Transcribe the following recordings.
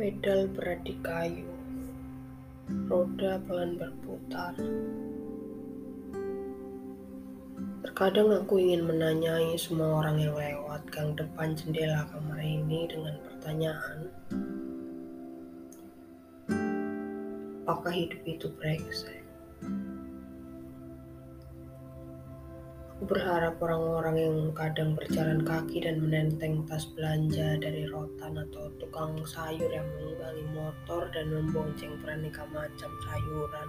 Pedal berat di kayu, roda pelan berputar. Terkadang aku ingin menanyai semua orang yang lewat gang depan jendela kamar ini dengan pertanyaan. Apakah hidup itu brengsek? Aku berharap orang-orang yang kadang berjalan kaki dan menenteng tas belanja dari rotan atau tukang sayur yang mengimbangi motor dan membonceng beraneka macam sayuran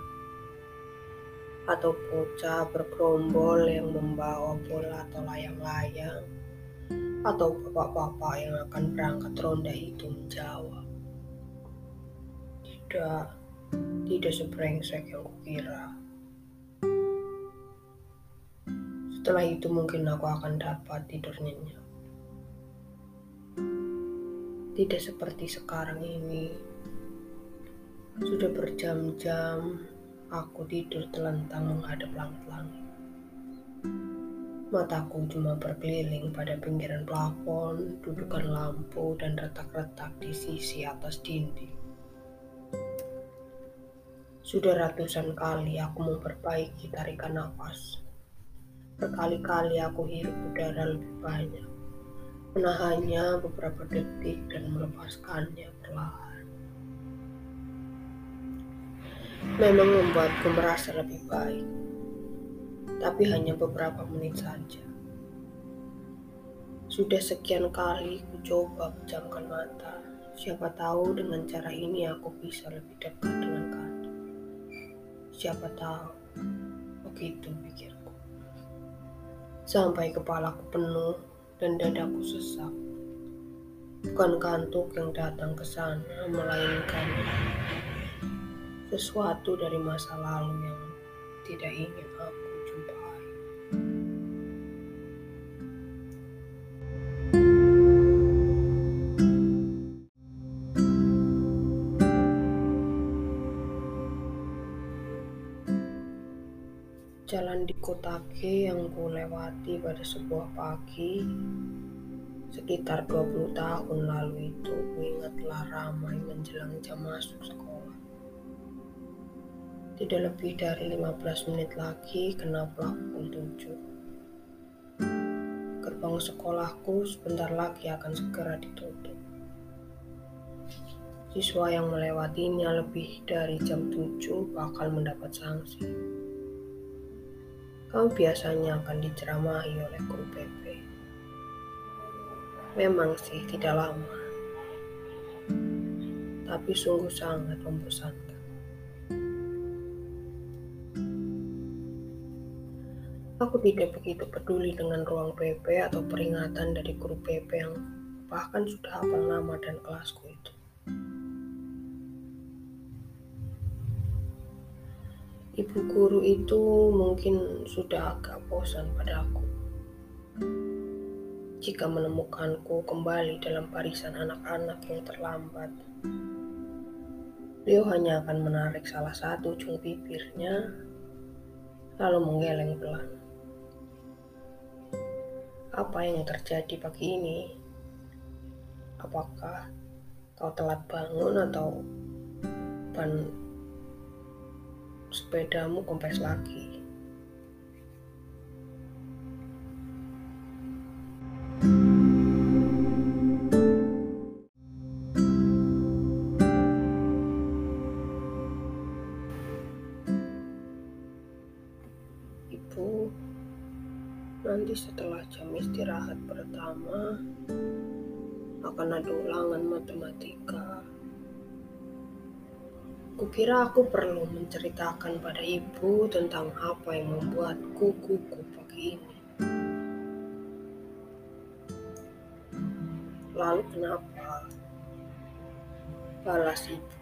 atau bocah bergerombol yang membawa bola atau layang-layang atau bapak-bapak yang akan berangkat ronda itu menjawab. Tidak tidak sebrengsek yang kukira Setelah itu mungkin aku akan dapat tidur nyenyak. Tidak seperti sekarang ini. Sudah berjam-jam aku tidur telentang menghadap langit-langit. Mataku cuma berkeliling pada pinggiran plafon, dudukan lampu, dan retak-retak di sisi atas dinding. Sudah ratusan kali aku memperbaiki tarikan nafas Berkali-kali aku hirup udara lebih banyak, menahannya beberapa detik dan melepaskannya perlahan. Memang membuatku merasa lebih baik, tapi hanya beberapa menit saja. Sudah sekian kali ku coba pejamkan mata. Siapa tahu dengan cara ini aku bisa lebih dekat dengan kantor. Siapa tahu, begitu pikirku sampai kepalaku penuh dan dadaku sesak. Bukan kantuk yang datang ke sana, melainkan sesuatu dari masa lalu yang tidak ingin aku Jalan di Kotake yang ku lewati pada sebuah pagi sekitar 20 tahun lalu itu ku ingatlah ramai menjelang jam masuk sekolah. Tidak lebih dari 15 menit lagi kenapa pukul 7. Gerbang sekolahku sebentar lagi akan segera ditutup. Siswa yang melewatinya lebih dari jam 7 bakal mendapat sanksi kau biasanya akan diceramahi oleh guru PP. Memang sih tidak lama, tapi sungguh sangat membosankan. Aku tidak begitu peduli dengan ruang PP atau peringatan dari guru PP yang bahkan sudah hafal nama dan kelasku itu. Ibu guru itu mungkin sudah agak bosan padaku. Jika menemukanku kembali dalam barisan anak-anak yang terlambat, beliau hanya akan menarik salah satu ujung bibirnya, lalu menggeleng pelan. Apa yang terjadi pagi ini? Apakah kau telat bangun atau ban sepedamu kempes lagi. Ibu, nanti setelah jam istirahat pertama akan ada ulangan matematika. Kukira aku perlu menceritakan pada ibu tentang apa yang membuatku gugup pagi ini. Lalu kenapa? Balas ibu.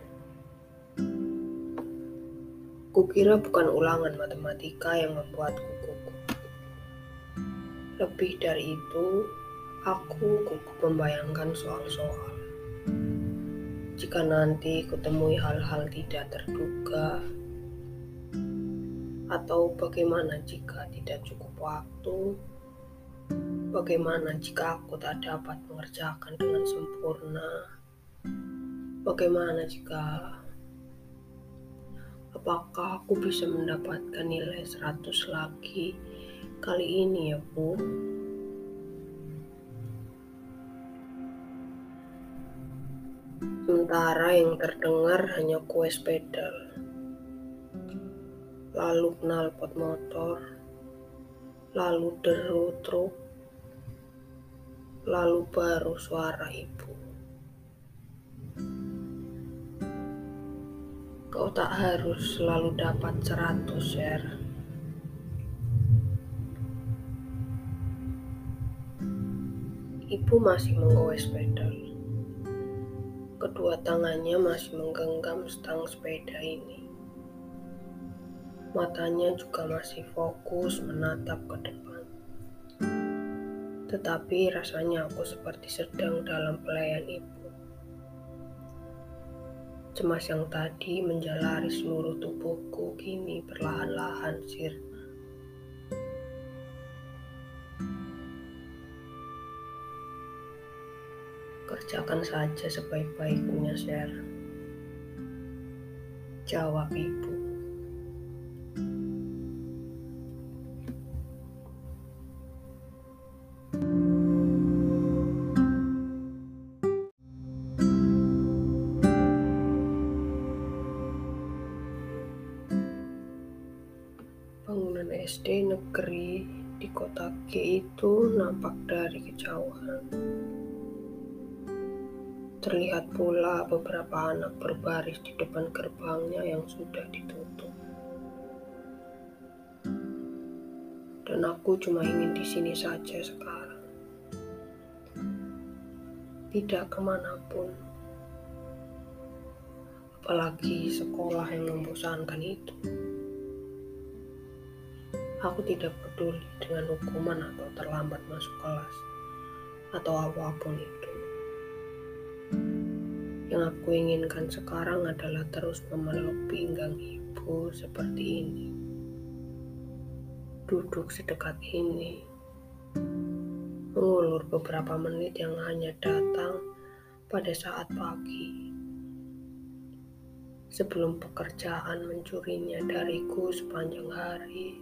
Kukira bukan ulangan matematika yang membuatku gugup. Lebih dari itu, aku gugup membayangkan soal-soal jika nanti kutemui hal-hal tidak terduga atau bagaimana jika tidak cukup waktu? Bagaimana jika aku tak dapat mengerjakan dengan sempurna? Bagaimana jika apakah aku bisa mendapatkan nilai 100 lagi? Kali ini ya, Bu? Sementara yang terdengar hanya kue pedal, lalu knalpot motor, lalu deru truk, lalu baru suara ibu. Kau tak harus selalu dapat seratus, share. Ibu masih menggoes pedal. Kedua tangannya masih menggenggam stang sepeda ini. Matanya juga masih fokus menatap ke depan. Tetapi rasanya aku seperti sedang dalam pelayan ibu. Cemas yang tadi menjalari seluruh tubuhku kini perlahan-lahan sirna. Kerjakan saja sebaik-baiknya, Sher. Jawab ibu. Bangunan SD negeri di kota G itu nampak dari kejauhan. Terlihat pula beberapa anak berbaris di depan gerbangnya yang sudah ditutup. Dan aku cuma ingin di sini saja sekarang. Tidak ke mana pun. Apalagi sekolah yang membosankan itu. Aku tidak peduli dengan hukuman atau terlambat masuk kelas atau apa pun itu. Yang aku inginkan sekarang adalah terus memeluk pinggang ibu seperti ini. Duduk sedekat ini. Mengulur beberapa menit yang hanya datang pada saat pagi. Sebelum pekerjaan mencurinya dariku sepanjang hari.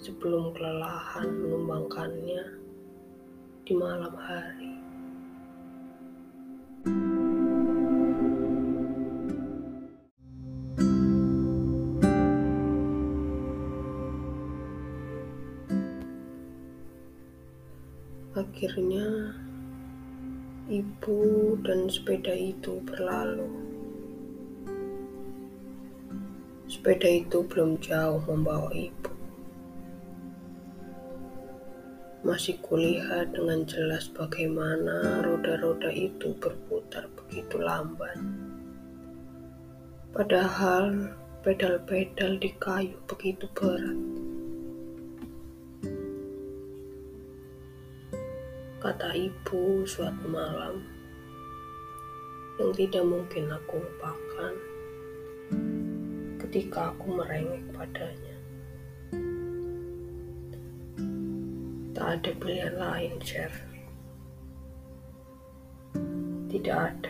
Sebelum kelelahan menumbangkannya di malam hari. Akhirnya, ibu dan sepeda itu berlalu. Sepeda itu belum jauh membawa ibu. Masih kulihat dengan jelas bagaimana roda-roda itu berputar begitu lamban. Padahal pedal-pedal di kayu begitu berat. Kata ibu suatu malam yang tidak mungkin aku lupakan ketika aku merengek padanya. Tak ada pilihan lain, Chef. Tidak ada.